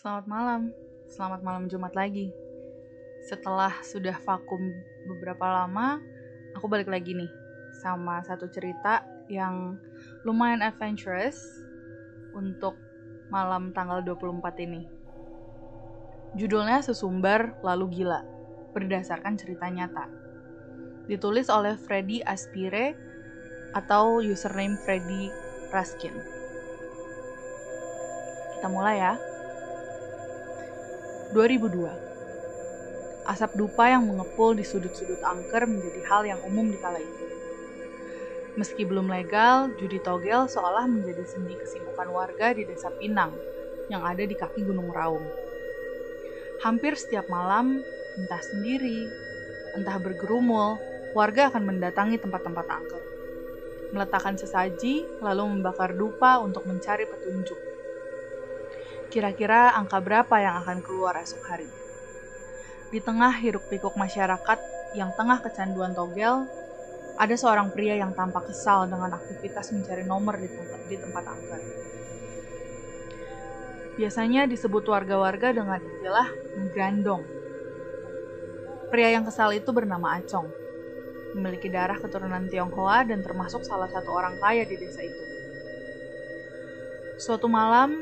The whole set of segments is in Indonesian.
Selamat malam, selamat malam Jumat lagi. Setelah sudah vakum beberapa lama, aku balik lagi nih sama satu cerita yang lumayan adventurous untuk malam tanggal 24 ini. Judulnya Sesumbar Lalu Gila, berdasarkan cerita nyata. Ditulis oleh Freddy Aspire atau username Freddy Raskin. Kita mulai ya. 2002. Asap dupa yang mengepul di sudut-sudut angker menjadi hal yang umum di kala itu. Meski belum legal, judi togel seolah menjadi seni kesibukan warga di desa Pinang yang ada di kaki Gunung Raung. Hampir setiap malam, entah sendiri, entah bergerumul, warga akan mendatangi tempat-tempat angker. Meletakkan sesaji, lalu membakar dupa untuk mencari petunjuk Kira-kira angka berapa yang akan keluar esok hari? Di tengah hiruk-pikuk masyarakat yang tengah kecanduan togel, ada seorang pria yang tampak kesal dengan aktivitas mencari nomor di tempat, di tempat angker. Biasanya disebut warga-warga dengan istilah menggandong. Pria yang kesal itu bernama Acong, memiliki darah keturunan Tionghoa dan termasuk salah satu orang kaya di desa itu. Suatu malam,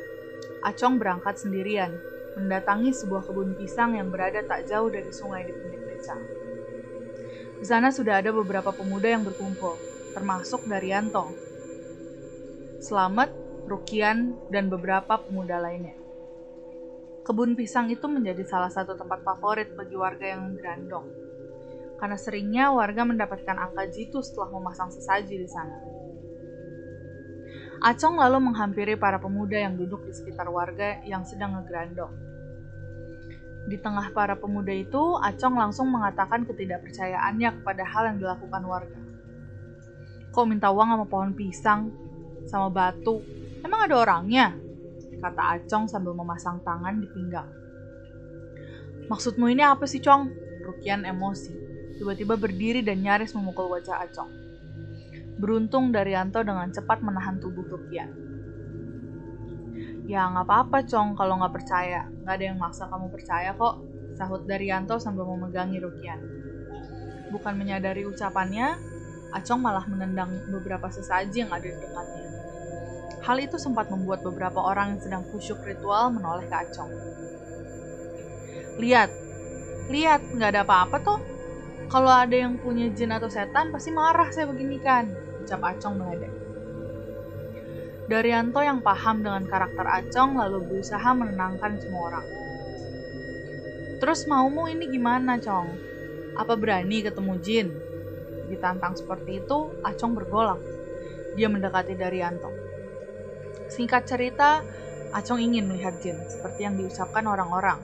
Acong berangkat sendirian, mendatangi sebuah kebun pisang yang berada tak jauh dari sungai di pinggir desa. Di sana sudah ada beberapa pemuda yang berkumpul, termasuk Daryanto, Selamat, Rukian, dan beberapa pemuda lainnya. Kebun pisang itu menjadi salah satu tempat favorit bagi warga yang berandong, karena seringnya warga mendapatkan angka jitu setelah memasang sesaji di sana. Acong lalu menghampiri para pemuda yang duduk di sekitar warga yang sedang ngegrandong. Di tengah para pemuda itu, Acong langsung mengatakan ketidakpercayaannya kepada hal yang dilakukan warga. Kok minta uang sama pohon pisang, sama batu? Emang ada orangnya? Kata Acong sambil memasang tangan di pinggang. Maksudmu ini apa sih, Cong? Rukian emosi. Tiba-tiba berdiri dan nyaris memukul wajah Acong. Beruntung Daryanto dengan cepat menahan tubuh Rukian. Ya nggak apa-apa Cong kalau nggak percaya. Nggak ada yang maksa kamu percaya kok, sahut Daryanto sambil memegangi Rukian. Bukan menyadari ucapannya, Acong malah menendang beberapa sesaji yang ada di dekatnya. Hal itu sempat membuat beberapa orang yang sedang kusyuk ritual menoleh ke Acong. Lihat, lihat, nggak ada apa-apa tuh. Kalau ada yang punya jin atau setan, pasti marah saya beginikan ucap Acong meledek. Daryanto yang paham dengan karakter Acong lalu berusaha menenangkan semua orang. Terus maumu ini gimana, Cong? Apa berani ketemu Jin? Ditantang seperti itu, Acong bergolak. Dia mendekati Daryanto. Singkat cerita, Acong ingin melihat Jin, seperti yang diucapkan orang-orang.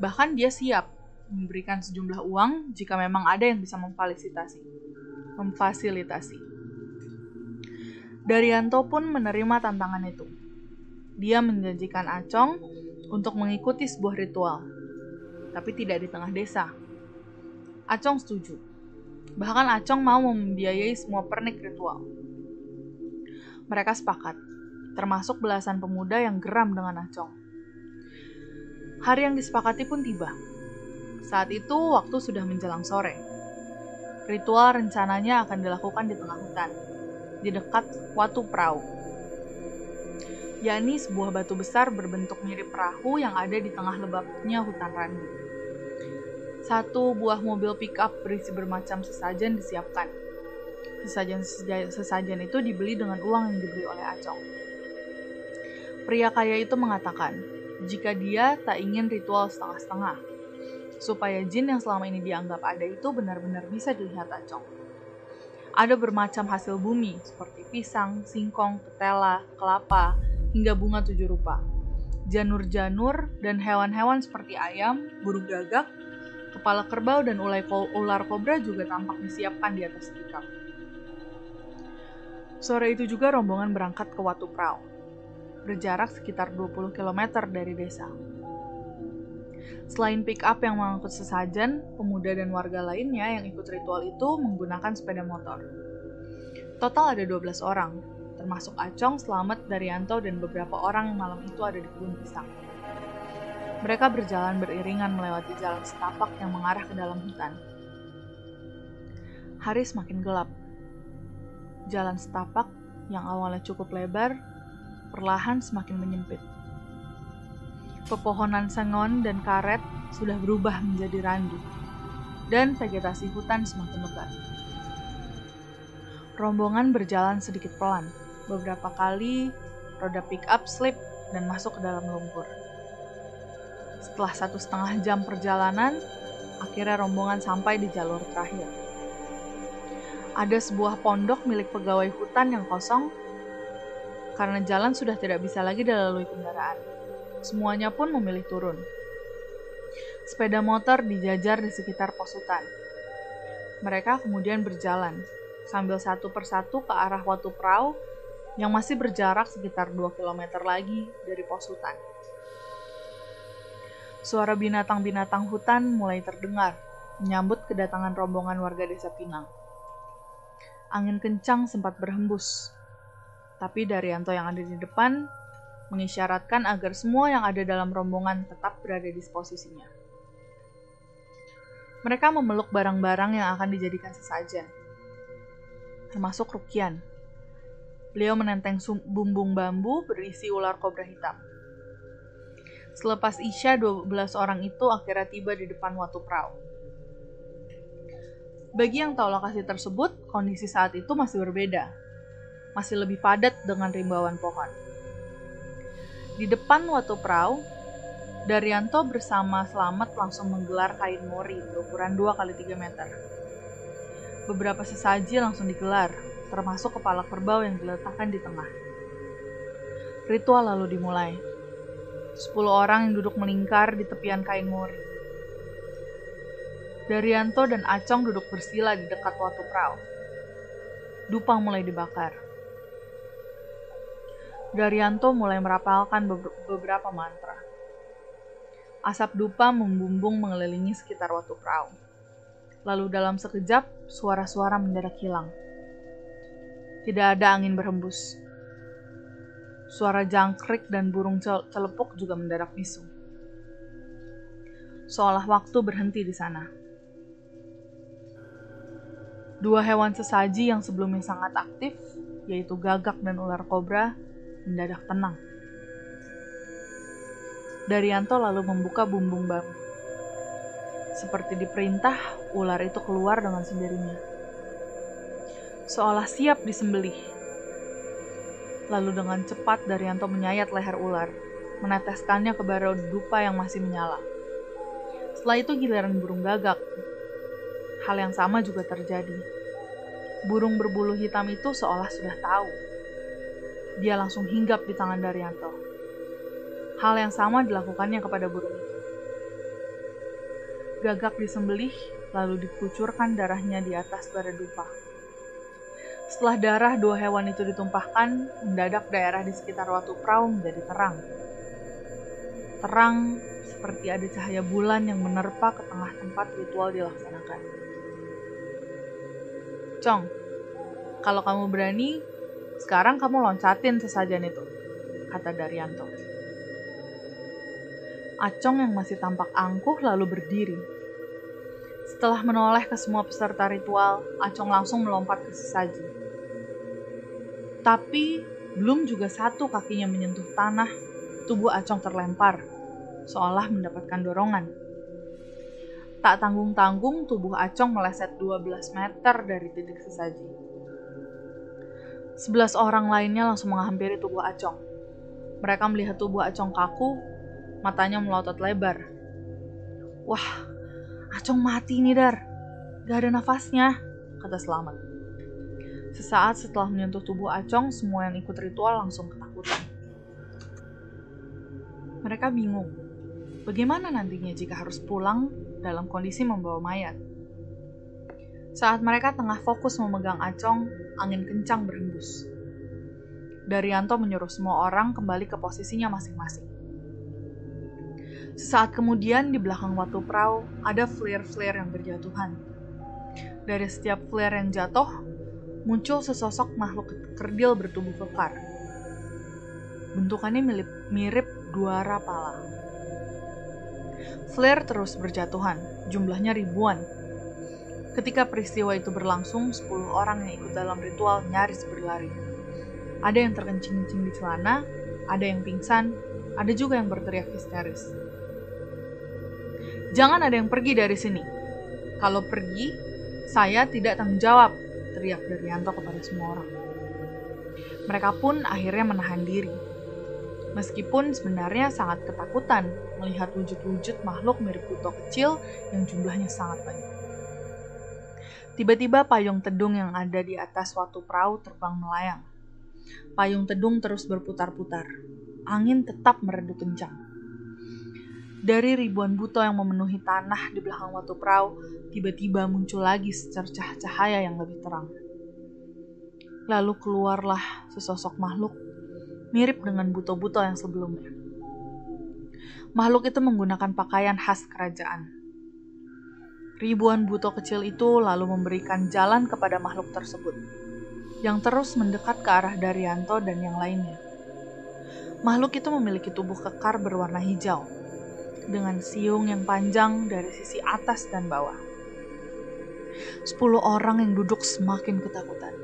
Bahkan dia siap memberikan sejumlah uang jika memang ada yang bisa memfasilitasi. Memfasilitasi. Daryanto pun menerima tantangan itu. Dia menjanjikan Acong untuk mengikuti sebuah ritual, tapi tidak di tengah desa. Acong setuju. Bahkan Acong mau membiayai semua pernik ritual. Mereka sepakat, termasuk belasan pemuda yang geram dengan Acong. Hari yang disepakati pun tiba. Saat itu waktu sudah menjelang sore. Ritual rencananya akan dilakukan di tengah hutan di dekat Watu Perahu, yakni sebuah batu besar berbentuk mirip perahu yang ada di tengah lebatnya hutan randu. Satu buah mobil pickup berisi bermacam sesajen disiapkan. Sesajen sesajen itu dibeli dengan uang yang diberi oleh Acong. Pria kaya itu mengatakan, jika dia tak ingin ritual setengah-setengah, supaya jin yang selama ini dianggap ada itu benar-benar bisa dilihat Acong. Ada bermacam hasil bumi seperti pisang, singkong, ketela, kelapa, hingga bunga tujuh rupa. Janur-janur dan hewan-hewan seperti ayam, burung gagak, kepala kerbau dan ular kobra juga tampak disiapkan di atas tikar. Sore itu juga rombongan berangkat ke Watu Prau, berjarak sekitar 20 km dari desa. Selain pick up yang mengangkut sesajen, pemuda dan warga lainnya yang ikut ritual itu menggunakan sepeda motor. Total ada 12 orang, termasuk Acong, Selamat, Daryanto, dan beberapa orang yang malam itu ada di kebun pisang. Mereka berjalan beriringan melewati jalan setapak yang mengarah ke dalam hutan. Hari semakin gelap. Jalan setapak yang awalnya cukup lebar, perlahan semakin menyempit. Pepohonan sengon dan karet sudah berubah menjadi randu, dan vegetasi hutan semakin lebat. Rombongan berjalan sedikit pelan. Beberapa kali, roda pick-up slip dan masuk ke dalam lumpur. Setelah satu setengah jam perjalanan, akhirnya rombongan sampai di jalur terakhir. Ada sebuah pondok milik pegawai hutan yang kosong karena jalan sudah tidak bisa lagi dilalui kendaraan. Semuanya pun memilih turun. Sepeda motor dijajar di sekitar pos hutan. Mereka kemudian berjalan sambil satu persatu ke arah Watu Prau yang masih berjarak sekitar 2 km lagi dari pos hutan. Suara binatang-binatang hutan mulai terdengar, menyambut kedatangan rombongan warga desa Pinang. Angin kencang sempat berhembus, tapi Daryanto yang ada di depan mengisyaratkan agar semua yang ada dalam rombongan tetap berada di posisinya. Mereka memeluk barang-barang yang akan dijadikan sesajen, termasuk Rukian, Beliau menenteng bumbung bambu berisi ular kobra hitam. Selepas Isya, 12 orang itu akhirnya tiba di depan Watu Prau. Bagi yang tahu lokasi tersebut, kondisi saat itu masih berbeda. Masih lebih padat dengan rimbauan pohon. Di depan Watu Prau, Daryanto bersama Selamat langsung menggelar kain mori berukuran 2 kali 3 meter. Beberapa sesaji langsung digelar, termasuk kepala kerbau yang diletakkan di tengah. Ritual lalu dimulai. Sepuluh orang yang duduk melingkar di tepian kain mori. Daryanto dan Acong duduk bersila di dekat watu perahu. Dupang mulai dibakar. Daryanto mulai merapalkan beberapa mantra. Asap dupa membumbung mengelilingi sekitar watu perahu. Lalu dalam sekejap, suara-suara mendadak hilang. Tidak ada angin berhembus. Suara jangkrik dan burung celepuk juga mendadak bisu. Seolah waktu berhenti di sana. Dua hewan sesaji yang sebelumnya sangat aktif, yaitu gagak dan ular kobra, mendadak tenang. Daryanto lalu membuka bumbung bambu. Seperti diperintah, ular itu keluar dengan sendirinya seolah siap disembelih. Lalu dengan cepat Daryanto menyayat leher ular, meneteskannya ke bara dupa yang masih menyala. Setelah itu giliran burung gagak. Hal yang sama juga terjadi. Burung berbulu hitam itu seolah sudah tahu. Dia langsung hinggap di tangan Daryanto. Hal yang sama dilakukannya kepada burung itu. Gagak disembelih, lalu dikucurkan darahnya di atas bara dupa. Setelah darah dua hewan itu ditumpahkan, mendadak daerah di sekitar Watu Prau menjadi terang. Terang seperti ada cahaya bulan yang menerpa ke tengah tempat ritual dilaksanakan. Cong, kalau kamu berani, sekarang kamu loncatin sesajen itu, kata Daryanto. Acong yang masih tampak angkuh lalu berdiri. Setelah menoleh ke semua peserta ritual, Acong langsung melompat ke sesaji. Tapi belum juga satu kakinya menyentuh tanah, tubuh Acong terlempar, seolah mendapatkan dorongan. Tak tanggung-tanggung tubuh Acong meleset 12 meter dari titik sesaji. Sebelas orang lainnya langsung menghampiri tubuh Acong. Mereka melihat tubuh Acong kaku, matanya melotot lebar. Wah, Acong mati nih, Dar. Gak ada nafasnya, kata Selamat. Sesaat setelah menyentuh tubuh Acong, semua yang ikut ritual langsung ketakutan. Mereka bingung, bagaimana nantinya jika harus pulang dalam kondisi membawa mayat. Saat mereka tengah fokus memegang Acong, angin kencang berhembus. Daryanto menyuruh semua orang kembali ke posisinya masing-masing. Sesaat kemudian di belakang Watu Prau ada flare-flare yang berjatuhan. Dari setiap flare yang jatuh, muncul sesosok makhluk kerdil bertubuh kekar. Bentukannya mirip, mirip dua rapala. Flare terus berjatuhan, jumlahnya ribuan. Ketika peristiwa itu berlangsung, 10 orang yang ikut dalam ritual nyaris berlari. Ada yang terkencing-kencing di celana, ada yang pingsan, ada juga yang berteriak histeris. Jangan ada yang pergi dari sini. Kalau pergi, saya tidak tanggung jawab, teriak Daryanto kepada semua orang. Mereka pun akhirnya menahan diri. Meskipun sebenarnya sangat ketakutan melihat wujud-wujud makhluk mirip buto kecil yang jumlahnya sangat banyak. Tiba-tiba payung tedung yang ada di atas suatu perahu terbang melayang. Payung tedung terus berputar-putar. Angin tetap meredup kencang. Dari ribuan buto yang memenuhi tanah di belakang watu perahu, tiba-tiba muncul lagi secercah cahaya yang lebih terang. Lalu keluarlah sesosok makhluk mirip dengan buto-buto yang sebelumnya. Makhluk itu menggunakan pakaian khas kerajaan. Ribuan buto kecil itu lalu memberikan jalan kepada makhluk tersebut, yang terus mendekat ke arah Daryanto dan yang lainnya. Makhluk itu memiliki tubuh kekar berwarna hijau, dengan siung yang panjang dari sisi atas dan bawah. Sepuluh orang yang duduk semakin ketakutan.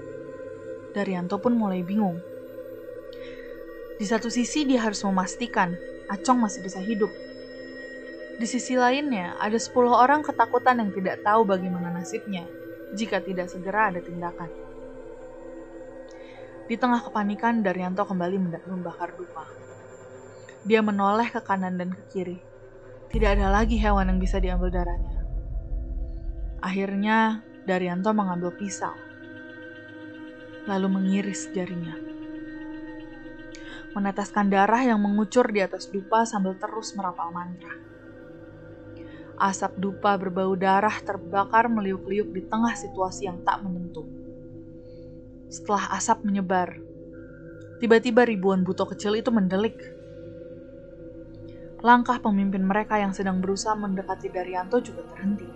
Daryanto pun mulai bingung. Di satu sisi dia harus memastikan Acong masih bisa hidup. Di sisi lainnya, ada sepuluh orang ketakutan yang tidak tahu bagaimana nasibnya jika tidak segera ada tindakan. Di tengah kepanikan, Daryanto kembali membakar dupa. Dia menoleh ke kanan dan ke kiri, tidak ada lagi hewan yang bisa diambil darahnya. Akhirnya, Daryanto mengambil pisau, lalu mengiris jarinya. Meneteskan darah yang mengucur di atas dupa sambil terus merapal mantra. Asap dupa berbau darah terbakar meliuk-liuk di tengah situasi yang tak menentu. Setelah asap menyebar, tiba-tiba ribuan buto kecil itu mendelik langkah pemimpin mereka yang sedang berusaha mendekati Daryanto juga terhenti.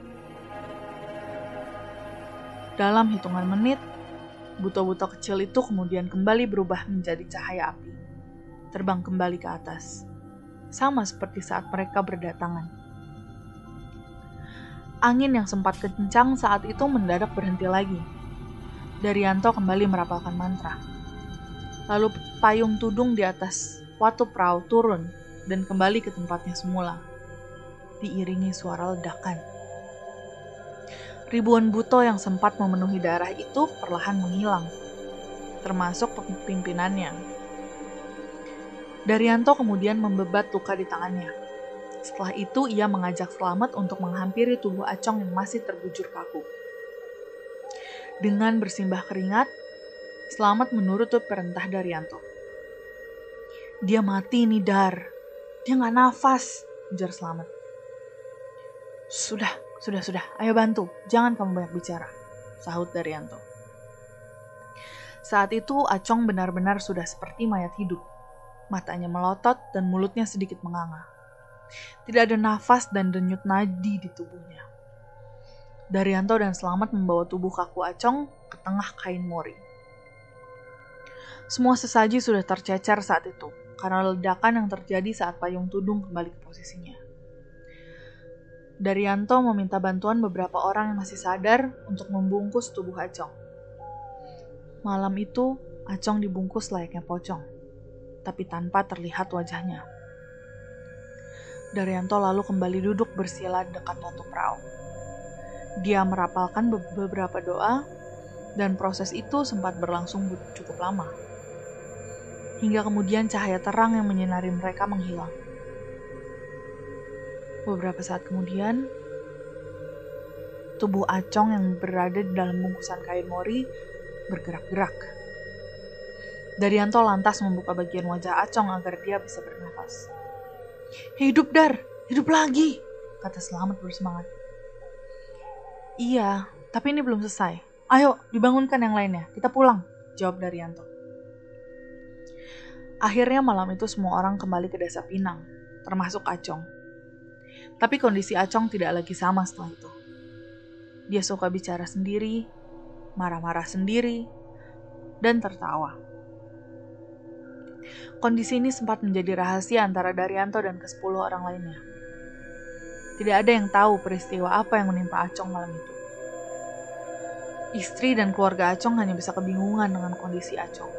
Dalam hitungan menit, buto-buto kecil itu kemudian kembali berubah menjadi cahaya api, terbang kembali ke atas, sama seperti saat mereka berdatangan. Angin yang sempat kencang saat itu mendadak berhenti lagi. Daryanto kembali merapalkan mantra. Lalu payung tudung di atas watu perahu turun dan kembali ke tempatnya semula, diiringi suara ledakan. Ribuan buto yang sempat memenuhi darah itu perlahan menghilang, termasuk pimpinannya. Daryanto kemudian membebat luka di tangannya. Setelah itu, ia mengajak Selamat untuk menghampiri tubuh Acong yang masih terbujur kaku. Dengan bersimbah keringat, Selamat menurut perintah Daryanto. Dia mati nih, Dar, dia nggak nafas, ujar Selamat. Sudah, sudah, sudah. Ayo bantu. Jangan kamu banyak bicara, sahut Daryanto. Saat itu Acong benar-benar sudah seperti mayat hidup. Matanya melotot dan mulutnya sedikit menganga. Tidak ada nafas dan denyut nadi di tubuhnya. Daryanto dan Selamat membawa tubuh kaku Acong ke tengah kain mori. Semua sesaji sudah tercecer saat itu, karena ledakan yang terjadi saat payung tudung kembali ke posisinya. Daryanto meminta bantuan beberapa orang yang masih sadar untuk membungkus tubuh Acong. Malam itu, Acong dibungkus layaknya pocong, tapi tanpa terlihat wajahnya. Daryanto lalu kembali duduk bersila dekat watu perahu. Dia merapalkan beberapa doa, dan proses itu sempat berlangsung cukup lama hingga kemudian cahaya terang yang menyinari mereka menghilang. Beberapa saat kemudian, tubuh Acong yang berada di dalam bungkusan kain mori bergerak-gerak. Daryanto lantas membuka bagian wajah Acong agar dia bisa bernafas. Hidup Dar, hidup lagi, kata Selamat bersemangat. Iya, tapi ini belum selesai. Ayo, dibangunkan yang lainnya. Kita pulang, jawab Daryanto. Akhirnya malam itu semua orang kembali ke desa Pinang, termasuk Acong. Tapi kondisi Acong tidak lagi sama setelah itu. Dia suka bicara sendiri, marah-marah sendiri, dan tertawa. Kondisi ini sempat menjadi rahasia antara Daryanto dan ke-10 orang lainnya. Tidak ada yang tahu peristiwa apa yang menimpa Acong malam itu. Istri dan keluarga Acong hanya bisa kebingungan dengan kondisi Acong.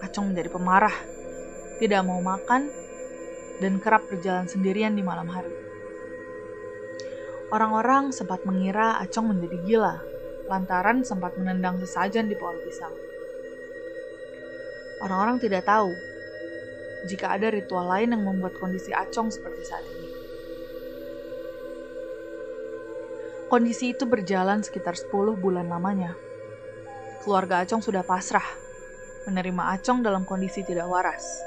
Acong menjadi pemarah, tidak mau makan, dan kerap berjalan sendirian di malam hari. Orang-orang sempat mengira Acong menjadi gila, lantaran sempat menendang sesajen di pohon pisang. Orang-orang tidak tahu jika ada ritual lain yang membuat kondisi Acong seperti saat ini. Kondisi itu berjalan sekitar 10 bulan lamanya. Keluarga Acong sudah pasrah, menerima Acong dalam kondisi tidak waras.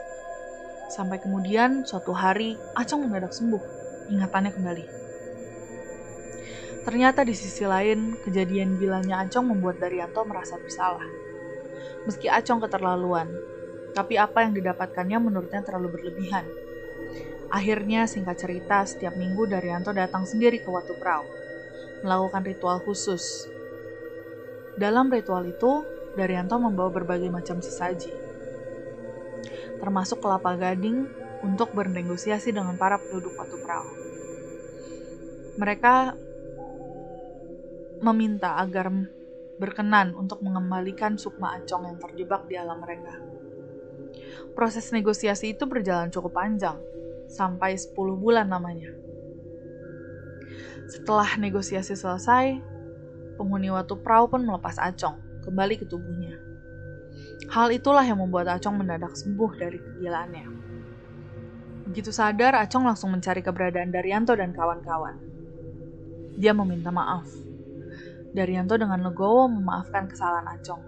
Sampai kemudian suatu hari Acong mendadak sembuh, ingatannya kembali. Ternyata di sisi lain, kejadian gilanya Acong membuat Daryanto merasa bersalah. Meski Acong keterlaluan, tapi apa yang didapatkannya menurutnya terlalu berlebihan. Akhirnya, singkat cerita, setiap minggu Daryanto datang sendiri ke Watu Prau melakukan ritual khusus. Dalam ritual itu, Daryanto membawa berbagai macam sesaji, termasuk kelapa gading untuk bernegosiasi dengan para penduduk Watu Perahu. Mereka meminta agar berkenan untuk mengembalikan Sukma Acong yang terjebak di alam mereka. Proses negosiasi itu berjalan cukup panjang, sampai 10 bulan namanya. Setelah negosiasi selesai, penghuni Watu Prau pun melepas Acong kembali ke tubuhnya. Hal itulah yang membuat Acong mendadak sembuh dari kegilaannya. Begitu sadar, Acong langsung mencari keberadaan Daryanto dan kawan-kawan. Dia meminta maaf. Daryanto dengan legowo memaafkan kesalahan Acong.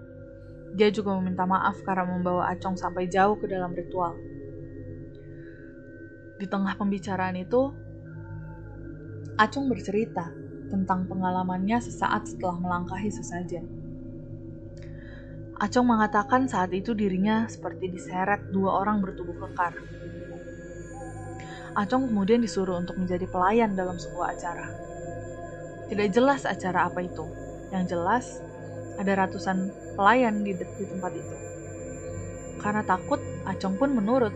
Dia juga meminta maaf karena membawa Acong sampai jauh ke dalam ritual. Di tengah pembicaraan itu, Acung bercerita tentang pengalamannya sesaat setelah melangkahi sesajen. Acung mengatakan saat itu dirinya seperti diseret dua orang bertubuh kekar. Acung kemudian disuruh untuk menjadi pelayan dalam sebuah acara. Tidak jelas acara apa itu. Yang jelas, ada ratusan pelayan di, di tempat itu. Karena takut, Acong pun menurut.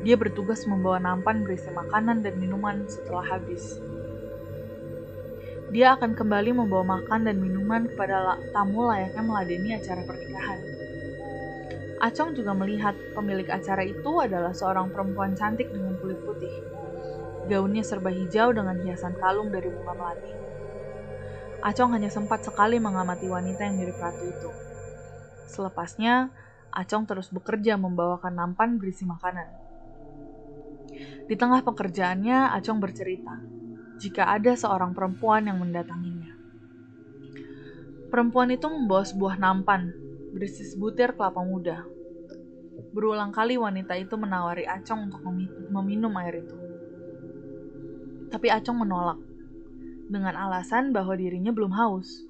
Dia bertugas membawa nampan berisi makanan dan minuman setelah habis dia akan kembali membawa makan dan minuman kepada tamu layaknya meladeni acara pernikahan. Acong juga melihat pemilik acara itu adalah seorang perempuan cantik dengan kulit putih. Gaunnya serba hijau dengan hiasan kalung dari bunga melati. Acong hanya sempat sekali mengamati wanita yang mirip ratu itu. Selepasnya, Acong terus bekerja membawakan nampan berisi makanan. Di tengah pekerjaannya, Acong bercerita jika ada seorang perempuan yang mendatanginya. Perempuan itu membawa sebuah nampan berisi sebutir kelapa muda. Berulang kali wanita itu menawari Acong untuk meminum air itu. Tapi Acong menolak dengan alasan bahwa dirinya belum haus.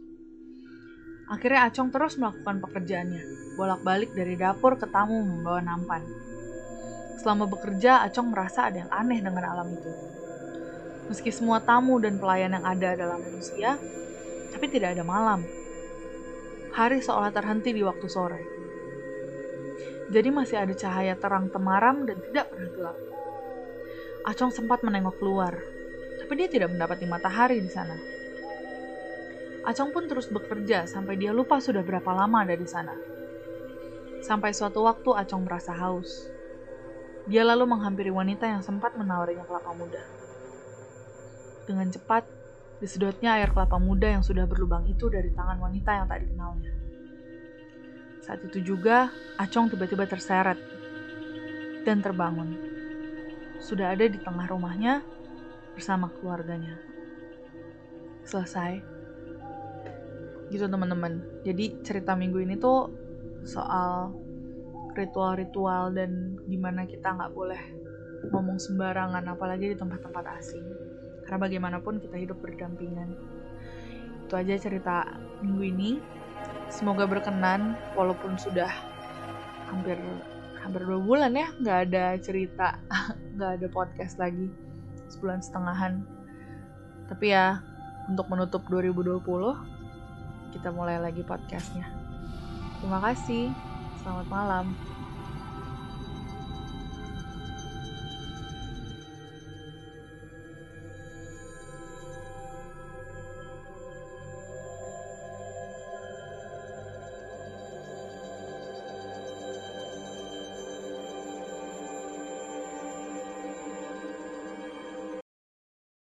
Akhirnya Acong terus melakukan pekerjaannya, bolak-balik dari dapur ke tamu membawa nampan. Selama bekerja, Acong merasa ada yang aneh dengan alam itu Meski semua tamu dan pelayan yang ada adalah manusia, tapi tidak ada malam. Hari seolah terhenti di waktu sore. Jadi masih ada cahaya terang temaram dan tidak pernah gelap. Acong sempat menengok keluar, tapi dia tidak mendapati matahari di sana. Acong pun terus bekerja sampai dia lupa sudah berapa lama ada di sana. Sampai suatu waktu Acong merasa haus. Dia lalu menghampiri wanita yang sempat menawarinya kelapa muda. Dengan cepat, disedotnya air kelapa muda yang sudah berlubang itu dari tangan wanita yang tak dikenalnya. Saat itu juga, Acong tiba-tiba terseret dan terbangun. Sudah ada di tengah rumahnya bersama keluarganya. Selesai. Gitu teman-teman. Jadi cerita minggu ini tuh soal ritual-ritual dan gimana kita nggak boleh ngomong sembarangan apalagi di tempat-tempat asing karena bagaimanapun kita hidup berdampingan itu aja cerita minggu ini semoga berkenan walaupun sudah hampir hampir dua bulan ya nggak ada cerita nggak ada podcast lagi sebulan setengahan. Tapi ya untuk menutup 2020 kita mulai lagi podcastnya. Terima kasih. Selamat malam